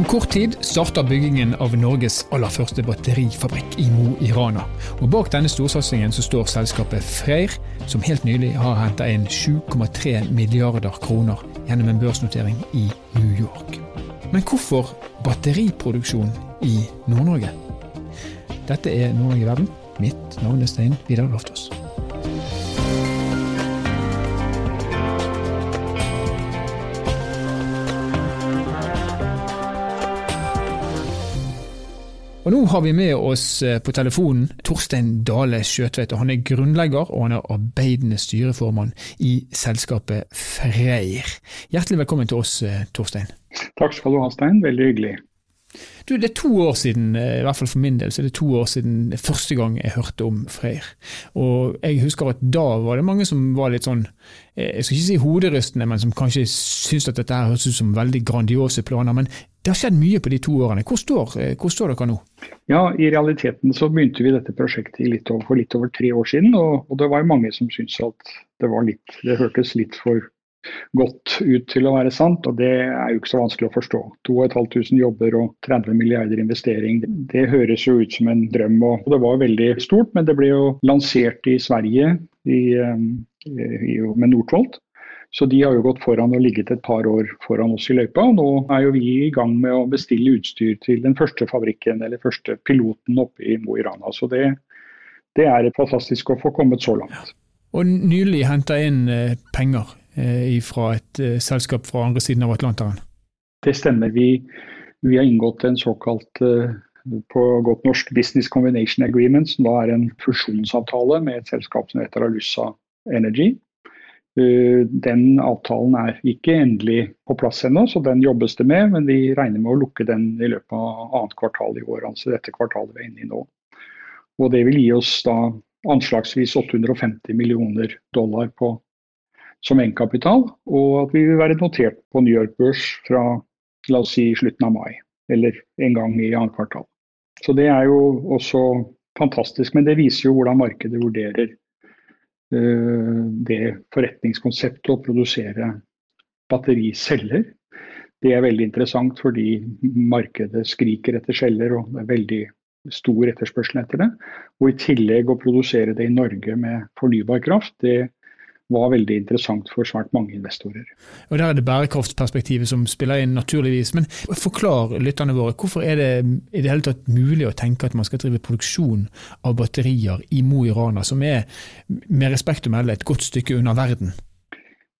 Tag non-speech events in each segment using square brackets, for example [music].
Om kort tid starter byggingen av Norges aller første batterifabrikk i Mo i Rana. Og Bak denne storsatsingen så står selskapet Freyr, som helt nylig har henta inn 7,3 milliarder kroner gjennom en børsnotering i New York. Men hvorfor batteriproduksjon i Nord-Norge? Dette er Nord-Norge i verden. Mitt navn er Stein Vidar Loftaas. Og Nå har vi med oss eh, på telefonen Torstein Dale Skjøtvedt. Han er grunnlegger og han er arbeidende styreformann i selskapet Freyr. Hjertelig velkommen til oss, eh, Torstein. Takk skal du ha, Stein. Veldig hyggelig. Du, det er to år siden, eh, i hvert fall for min del, så det er to år siden første gang jeg hørte om Freyr. Og jeg husker at da var det mange som var litt sånn, eh, jeg skal ikke si hoderystende, men som kanskje syntes at dette høres ut som veldig grandiose planer. Men det har skjedd mye på de to årene. Hvor står, eh, hvor står dere nå? Ja, I realiteten så begynte vi dette prosjektet litt over, for litt over tre år siden. Og, og det var mange som syntes at det, var litt, det hørtes litt for godt ut til å være sant, og det er jo ikke så vanskelig å forstå. 2500 jobber og 30 milliarder investering, det høres jo ut som en drøm. og Det var veldig stort, men det ble jo lansert i Sverige i, eh, i, med Northvolt. Så de har jo gått foran og ligget et par år foran oss i løypa. og Nå er jo vi i gang med å bestille utstyr til den første fabrikken, eller første piloten oppe i Mo i Rana. Så det, det er fantastisk å få kommet så langt. Og nylig henta inn eh, penger fra et eh, selskap fra andre siden av Atlanteren? Det stemmer. Vi, vi har inngått en såkalt eh, på godt norsk Business Combination Agreement, som da er en fusjonsavtale med et selskap som heter Alussa Energy. Den avtalen er ikke endelig på plass ennå, så den jobbes det med. Men vi regner med å lukke den i løpet av annet kvartal i år, altså dette kvartalet vi er inne i nå. Og Det vil gi oss da anslagsvis 850 millioner dollar på som egenkapital, og at vi vil være notert på New York-børs fra la oss si slutten av mai, eller en gang i annet kvartal. Så det er jo også fantastisk, men det viser jo hvordan markedet vurderer uh, det forretningskonseptet å produsere battericeller. Det er veldig interessant fordi markedet skriker etter celler, og det er veldig stor etterspørsel etter det. Og i tillegg å produsere det i Norge med fornybar kraft, det var veldig interessant for svært mange investorer. Og Der er det bærekraftsperspektivet som spiller inn, naturligvis. Men forklar lytterne våre, hvorfor er det i det hele tatt mulig å tenke at man skal drive produksjon av batterier i Mo i Rana, som er med respekt å melde et godt stykke under verden?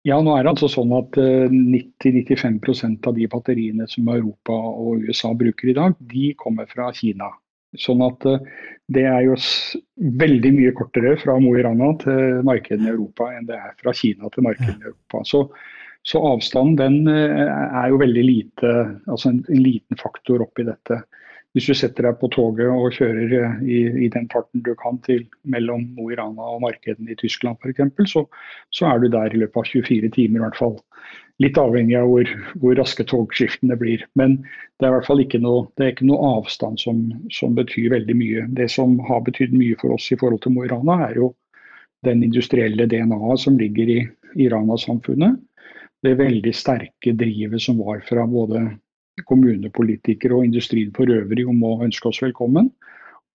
Ja, nå er det altså sånn at 90-95 eh, av de batteriene som Europa og USA bruker i dag, de kommer fra Kina. Sånn at eh, det er jo veldig mye kortere fra Mo i Rana til markedene i Europa enn det er fra Kina til markedene i Europa. Så, så avstanden den eh, er jo veldig lite, altså en, en, liten faktor oppi dette. Hvis du setter deg på toget og kjører eh, i, i den farten du kan til mellom Mo i Rana og markedene i Tyskland f.eks., så, så er du der i løpet av 24 timer i hvert fall. Litt avhengig av hvor, hvor, raske togskiftene blir. Men det er i hvert fall ikke noe, ikke noe avstand som, som, betyr veldig mye. Det som har betydd mye for oss i forhold til Mo i Rana, er jo den industrielle DNA-et som ligger i, i Rana-samfunnet. Det veldig sterke drivet som var fra både kommunepolitikere og industrien for øvrig om å ønske oss velkommen.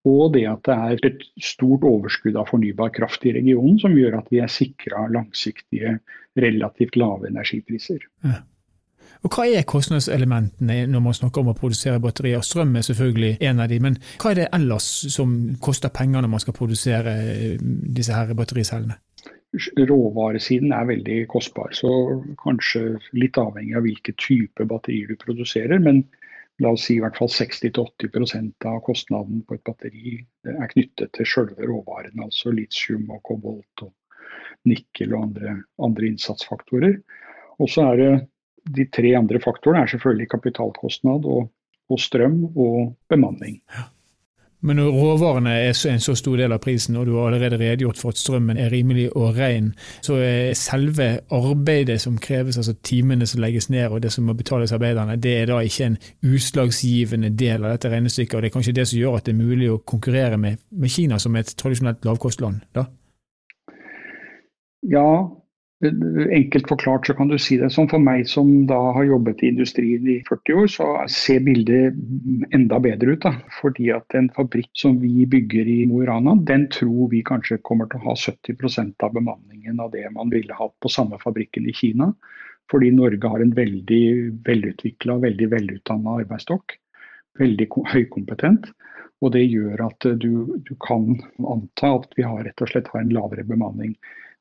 Og det at det er et stort overskudd av fornybar kraft i regionen, som gjør at vi er sikra langsiktige, relativt lave energipriser. Ja. Og Hva er kostnadselementene når man snakker om å produsere batterier? Strøm er selvfølgelig en av de, men hva er det ellers som koster penger når man skal produsere eh, disse her battericellene? Råvaresiden er veldig kostbar, så kanskje litt avhengig av hvilke type batterier du produserer. men la oss si i hvert fall 60-80% av kostnaden på et batteri er knyttet til selve råvarene, altså litium og kobolt og nikkel og andre, andre innsatsfaktorer. Og så er det de tre andre faktorene er selvfølgelig kapitalkostnad og, og strøm og bemanning. Ja. Men når råvarene er en så stor del av prisen, og du har allerede redegjort for at strømmen er rimelig og ren, så er selve arbeidet som kreves, altså timene som legges ned og det som må betales arbeiderne, det er da ikke en utslagsgivende del av dette regnestykket. og Det er kanskje det som gjør at det er mulig å konkurrere med, med Kina som et tradisjonelt lavkostland? da? Ja, Enkelt forklart så kan du si det som for meg som da har jobbet i industrien i 40 år, så ser bildet enda bedre ut. da. Fordi at en fabrikk som vi bygger i Mo i Rana, den tror vi kanskje kommer til å ha 70% av bemanningen av det man ville hatt på samme fabrikken i Kina. Fordi Norge har en veldig velutvikla, veldig velutdanna arbeidsstokk. Veldig høykompetent. Og det gjør at du, du kan anta at vi har rett og slett har en lavere bemanning.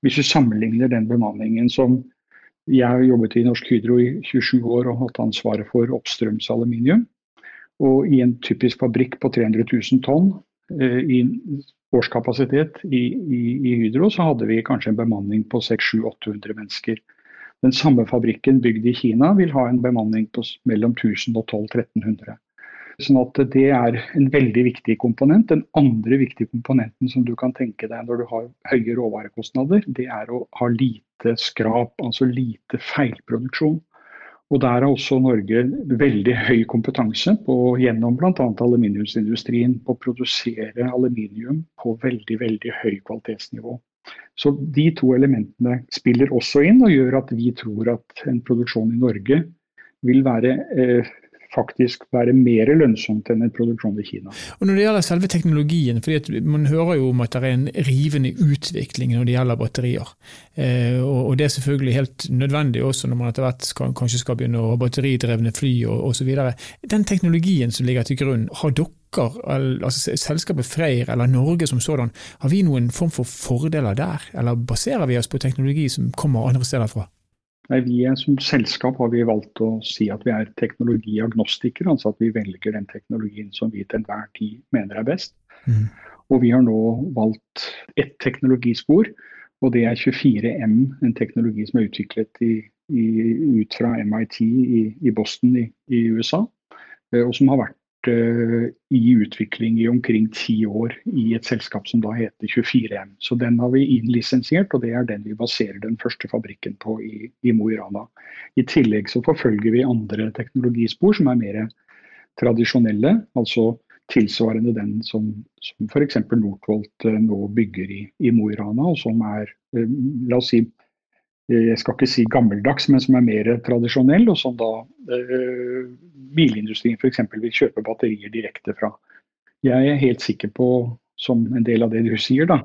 Hvis du sammenligner den bemanningen som jeg har jobbet i Norsk Hydro i 27 år og hatt ansvaret for oppstrøms aluminium. Og i en typisk fabrikk på 300 000 tonn eh, i årskapasitet i, i, i, Hydro, så hadde vi kanskje en bemanning på 600-800 mennesker. Den samme fabrikken bygd i Kina vil ha en bemanning på mellom 1000 og 1200-1300. Sånn at Det er en veldig viktig komponent. Den andre viktige komponenten som du kan tenke deg når du har høye råvarekostnader, det er å ha lite skrap, altså lite feilproduksjon. Og Der har også Norge veldig høy kompetanse på, gjennom bl.a. aluminiumsindustrien på å produsere aluminium på veldig, veldig høy kvalitetsnivå. Så De to elementene spiller også inn og gjør at vi tror at en produksjon i Norge vil være eh, faktisk være mer lønnsomt enn en produksjon i Kina. Og Når det gjelder selve teknologien, fordi man hører jo om at det er en rivende utvikling når det gjelder batterier. Eh, og, Det er selvfølgelig helt nødvendig også når man etter hvert skal, kanskje skal begynne å ha batteridrevne fly og osv. Den teknologien som ligger til grunn, har dere altså selskapet Freyr eller Norge som sådan, har vi noen form for fordeler der? Eller baserer vi oss på teknologi som kommer andre steder fra? Nei, vi Som selskap har vi valgt å si at vi er teknologiagnostikere. Altså at vi velger den teknologien som vi til enhver tid mener er best. Mm. Og vi har nå valgt ett teknologispor, og det er 24M, en teknologi som er utviklet i, i, ut fra MIT i, i Boston i, i, USA. Eh, og som har vært i utvikling i omkring ti år i et selskap som da heter 24M. Så den har vi innlisensiert, og det er den vi baserer den første fabrikken på i, i Mo i Rana. I tillegg så forfølger vi andre teknologispor som er mer tradisjonelle, altså tilsvarende den som, som f.eks. Northvolt eh, nå bygger i, i Mo i Rana, og som er eh, la oss si, jeg skal ikke si gammeldags, men som er mer tradisjonell, og som da eh, bilindustrien f.eks. vil kjøpe batterier direkte fra. Jeg er helt sikker på, som en del av det du sier, da,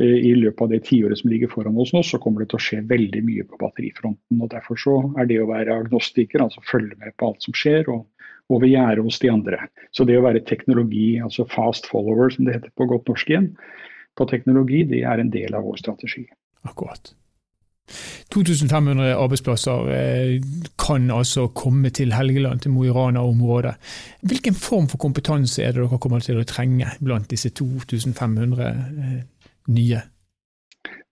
eh, i løpet av det tiåret som ligger foran oss nå, så kommer det til å skje veldig mye på batterifronten. og Derfor så er det å være agnostiker, altså følge med på alt som skjer, og over gjerdet hos de andre. Så det å være teknologi, altså fast follower, som det heter på godt norsk igjen, på teknologi, det er en del av vår strategi. Akkurat. 2500 arbeidsplasser eh, kan altså komme til Helgeland, til Mo i Rana-området. Hvilken form for kompetanse er det dere kommer til å trenge blant disse 2500 eh, nye?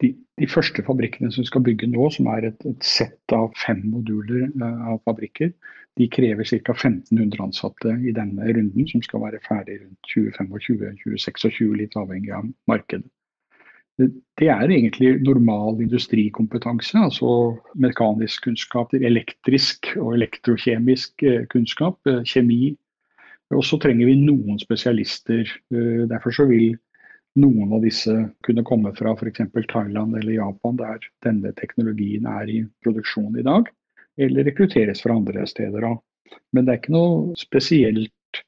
De, de, første fabrikkene som skal bygge nå, som er et, et sett av fem moduler eh, av fabrikker, de krever ca. 1500 ansatte i denne runden, som skal være ferdig rundt 2025-2026, litt avhengig av markedet det er egentlig normal industrikompetanse. Altså mekanisk kunnskap, elektrisk og elektrokjemisk eh, kunnskap, eh, kjemi. Og så trenger vi noen spesialister. Eh, derfor så vil noen av disse kunne komme fra f.eks. Thailand eller Japan, der denne teknologien er i produksjon i dag. Eller rekrutteres fra andre steder. Men det er ikke noe spesielt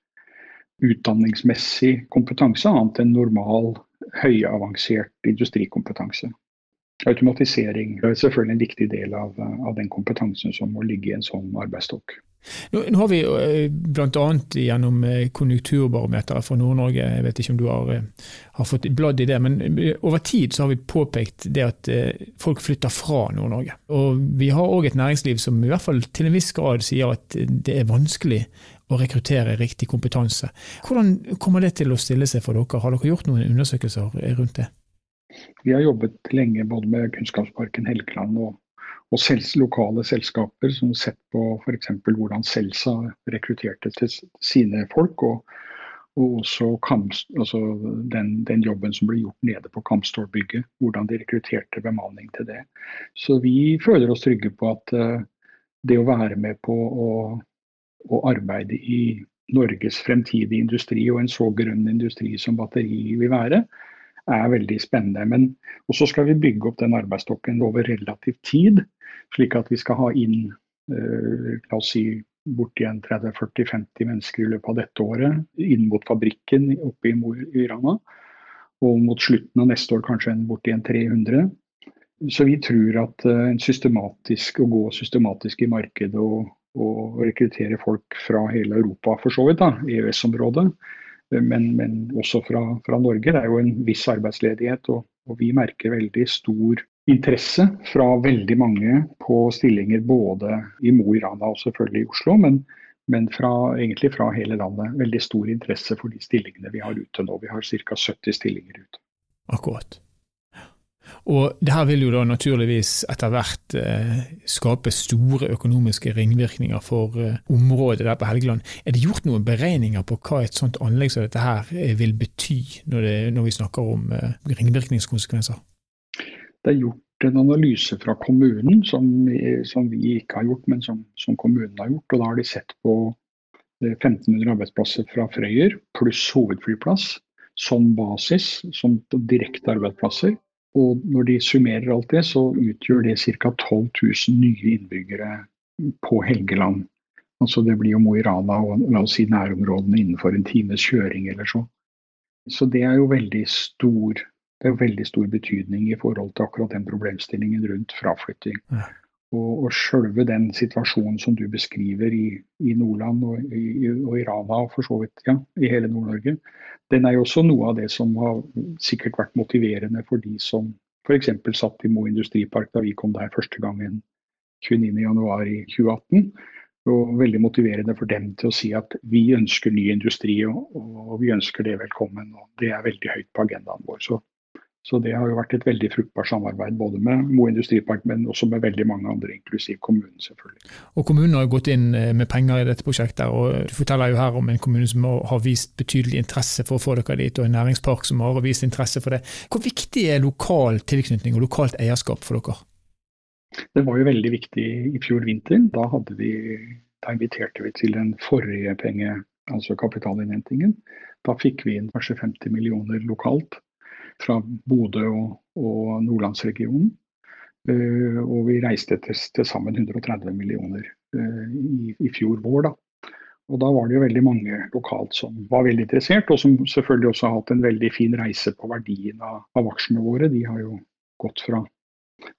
utdanningsmessig kompetanse annet enn normal høyavansert industrikompetanse. Automatisering er selvfølgelig en viktig del av, av, den kompetansen som må ligge i en sånn arbeidsstokk. Nå, nå har vi eh, bl.a. gjennom eh, konjunkturbarometeret for Nord-Norge, jeg vet ikke om du har, eh, har, fått bladd i det, men over tid så har vi påpekt det at folk flytter fra Nord-Norge. Og vi har òg et næringsliv som i hvert fall til en viss grad sier at det er vanskelig å rekruttere riktig kompetanse. Hvordan kommer det til å stille seg for dere? Har dere gjort noen undersøkelser rundt det? Vi har jobbet lenge både med Kunnskapsparken Helgeland og, og sels, lokale selskaper som har sett på f.eks. hvordan Selsa rekrutterte til sine folk. og, og også Kamst, altså den, den, jobben som ble gjort nede på Kamstor-bygget. Hvordan de rekrutterte bemanning til det. Så vi føler oss trygge på at uh, det å være med på å å arbeide i Norges fremtidige industri og en så grønn industri som batteri vil være, er veldig spennende. Men også skal vi bygge opp den arbeidsstokken over relativ tid, slik at vi skal ha inn eh, la oss si borti 30-40-50 mennesker i løpet av dette året inn mot fabrikken oppe i Mo i Rana. Og mot slutten av neste år kanskje borti en 300. Så vi tror at eh, en systematisk, å gå systematisk i markedet og, og rekruttere folk fra hele Europa, for så vidt, EØS-området, men, men, også fra, fra, Norge. Det er jo en viss arbeidsledighet, og, og vi merker veldig stor interesse fra veldig mange på stillinger både i Mo i Rana og selvfølgelig i Oslo, men, men fra, egentlig fra hele landet. Veldig stor interesse for de stillingene vi har ute nå. Vi har ca. 70 stillinger ute. Akkurat. Og det her vil jo da naturligvis etter hvert eh, skape store økonomiske ringvirkninger for eh, området der på Helgeland. Er det gjort noen beregninger på hva et sånt anlegg som dette her eh, vil bety, når, det, når vi snakker om eh, ringvirkningskonsekvenser? Det er gjort en analyse fra kommunen som, som vi ikke har gjort, men som, som, kommunen har gjort. og Da har de sett på 1500 eh, arbeidsplasser fra Frøyer pluss hovedflyplass som basis, som direkte arbeidsplasser. Og når de summerer alt det, så utgjør det ca. 12 000 nye innbyggere på Helgeland. Altså det blir jo Mo i Rana og la oss si nærområdene innenfor en times kjøring eller så. Så det er jo veldig stor det er veldig stor betydning i forhold til akkurat den problemstillingen rundt fraflytting. Og, og selve den situasjonen som du beskriver i, i Nordland og i, og i, Rana og for så vidt ja, i hele Nord-Norge, den er jo også noe av det som har sikkert vært motiverende for de som f.eks. satt i Mo industripark da vi kom der første gangen 29.1.2018. Og veldig motiverende for dem til å si at vi ønsker ny industri og, og vi ønsker det velkommen. og Det er veldig høyt på agendaen vår. Så så det har jo vært et veldig fruktbart samarbeid både med Mo industripark, men også med veldig mange andre, inklusiv kommunen selvfølgelig. Og Kommunen har gått inn eh, med penger i dette prosjektet. og Du forteller jo her om en kommune som har vist betydelig interesse for å få dere dit, og en næringspark som har vist interesse for det. Hvor viktig er lokal tilknytning og lokalt eierskap for dere? Det var jo veldig viktig i fjor vinter. Da, vi, da inviterte vi til den forrige penge, altså kapitalinnhentingen. Da fikk vi inn kanskje 50 millioner lokalt fra Bodø og, og Nordlandsregionen. Uh, og vi reiste til, til sammen 130 millioner uh, i, i, fjor vår. Da. Og da var det jo veldig mange lokalt som var veldig interessert, og som selvfølgelig også har hatt en veldig fin reise på verdien av, av aksjene våre. De har jo gått fra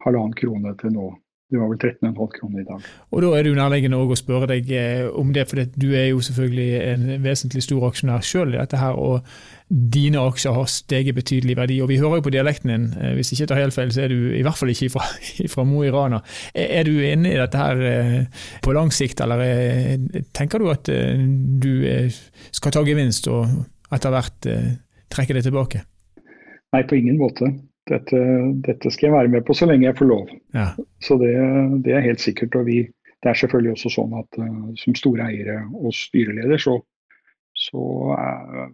halvannen krone til nå det var vel 13,5 kroner i dag. Og Da er det jo nærliggende å spørre deg eh, om det, for du er jo selvfølgelig en vesentlig stor aksjonær selv i dette her, og dine aksjer har steget betydelig i verdi. og Vi hører jo på dialekten din, eh, hvis ikke jeg tar helt feil, så er du i hvert fall ikke fra, [laughs] fra Mo i Rana. Er du inne i dette her eh, på lang sikt, eller tenker du at du skal ta gevinst og etter hvert trekke det tilbake? Nei, på ingen måte dette, dette, skal jeg være med på så lenge jeg får lov. Ja. Så det, det, er helt sikkert. Og vi, det er selvfølgelig også sånn at uh, som store eiere og styreleder, så, så er,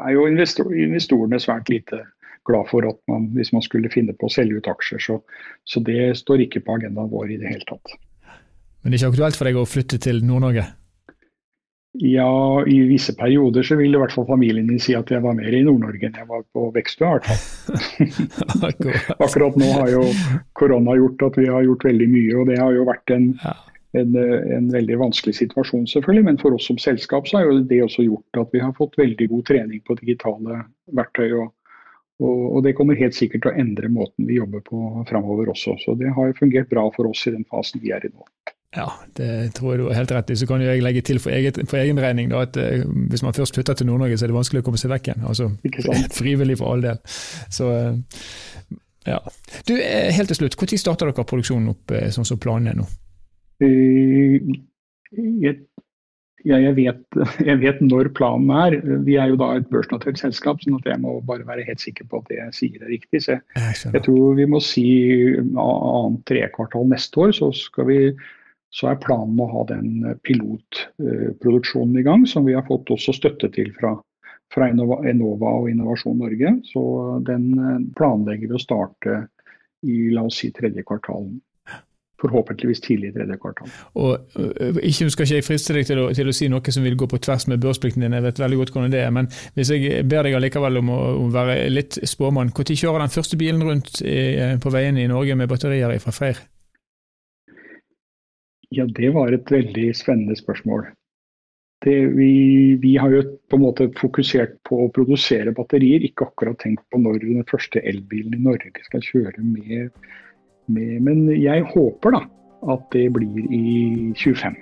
er, jo investor, investorene svært lite glad for at man, hvis man skulle finne på å selge ut aksjer. Så, så det står ikke på agendaen vår i det hele tatt. Men det er ikke aktuelt for deg å flytte til Nord-Norge? Ja, i visse perioder så vil i hvert fall familien min si at jeg var mer i Nord-Norge enn jeg var på Vekstua. i hvert fall. [laughs] Akkurat nå har jo korona gjort at vi har gjort veldig mye, og det har jo vært en, en, en, veldig vanskelig situasjon selvfølgelig. Men for oss som selskap så har jo det også gjort at vi har fått veldig god trening på digitale verktøy. og, og, og det kommer helt sikkert til å endre måten vi jobber på framover også. Så det har fungert bra for oss i den fasen vi er i nå. Ja, det tror jeg du har helt rett i. Så kan jeg legge til for, eget, for egen regning da, at uh, hvis man først flytter til Nord-Norge, så er det vanskelig å komme seg vekk igjen. Altså, [laughs] frivillig for all del. Så uh, ja. Du, uh, helt til slutt, Når starter dere produksjonen opp sånn som planen er nå? Jeg, ja, jeg, vet, [laughs] jeg, vet, når planen er. Vi er jo da et børsnotert selskap, sånn at jeg må bare være helt sikker på at det jeg sier er riktig. Så jeg, jeg tror vi må si annet trekvartal neste år, så skal vi så er planen å ha den eh, pilotproduksjonen i gang, som vi har fått også støtte til fra, fra Enova og Innovasjon Norge. Så den eh, planlegger vi å starte i la oss si tredje kvartal forhåpentligvis tidlig i tredje kvartal. Og ikke skal ikke jeg friste deg til å, til å, si noe som vil gå på tvers med børsplikten din, jeg vet veldig godt hvordan det er, men hvis jeg ber deg allikevel om å, å være litt spåmann, når kjører den første bilen rundt i, på veiene i Norge med batterier fra Freyr? Ja, det var et veldig spennende spørsmål. Det, vi, vi, har jo på en måte fokusert på å produsere batterier, ikke akkurat tenkt på når den første elbilen i Norge skal kjøre med med, men jeg håper da at det blir i 25.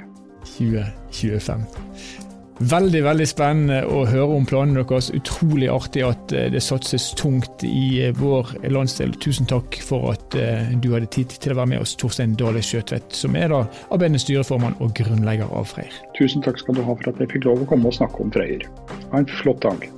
2025. Veldig veldig spennende å høre om planene deres. Utrolig artig at eh, det satses tungt i eh, vår landsdel. Tusen takk for at eh, du hadde tid til å være med oss, Torstein Dale Skjøtvedt, som er da arbeidende styreformann og grunnlegger av Freyr. Tusen takk skal du ha for at jeg fikk lov å komme og snakke om Freyr. Ha en flott dag.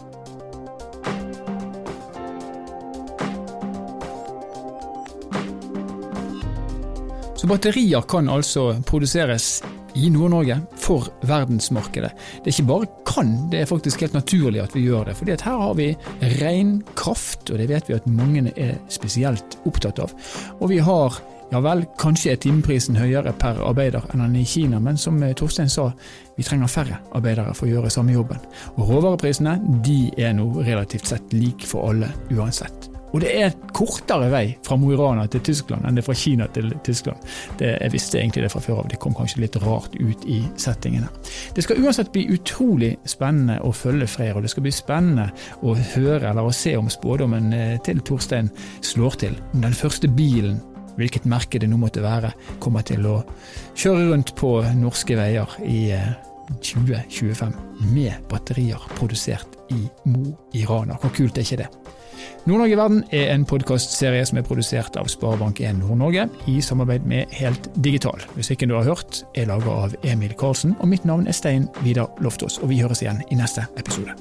Så batterier kan altså produseres i Nord-Norge for verdensmarkedet. Det er ikke bare kan, det er faktisk helt naturlig at vi gjør det. fordi her har vi ren kraft, og det vet vi at mange er spesielt opptatt av. Og vi har ja vel, kanskje er timeprisen høyere per arbeider enn den i Kina, men som Torstein sa, vi trenger færre arbeidere for å gjøre samme jobben. Og råvareprisene de er nå relativt sett like for alle uansett. Og det er kortere vei fra Mo i Rana til Tyskland enn det er fra Kina til Tyskland. Det, jeg visste egentlig det fra før av, det kom kanskje litt rart ut i settingen her. Det skal uansett bli utrolig spennende å følge Freyr, og det skal bli spennende å høre eller å se om spådommen eh, til Torstein slår til. Om den første bilen hvilket merke det nå måtte være, kommer til å kjøre rundt på norske veier i 2025 eh, med batterier produsert i Mo i Rana. Hvor kult er ikke det? Nord-Norge i verden er en podkastserie som er produsert av Sparebank1 Nord-Norge i samarbeid med Helt Digital. Musikken du har hørt er laga av Emil Karlsen, og mitt navn er Stein Vidar Loftaas. Og vi høres igjen i neste episode.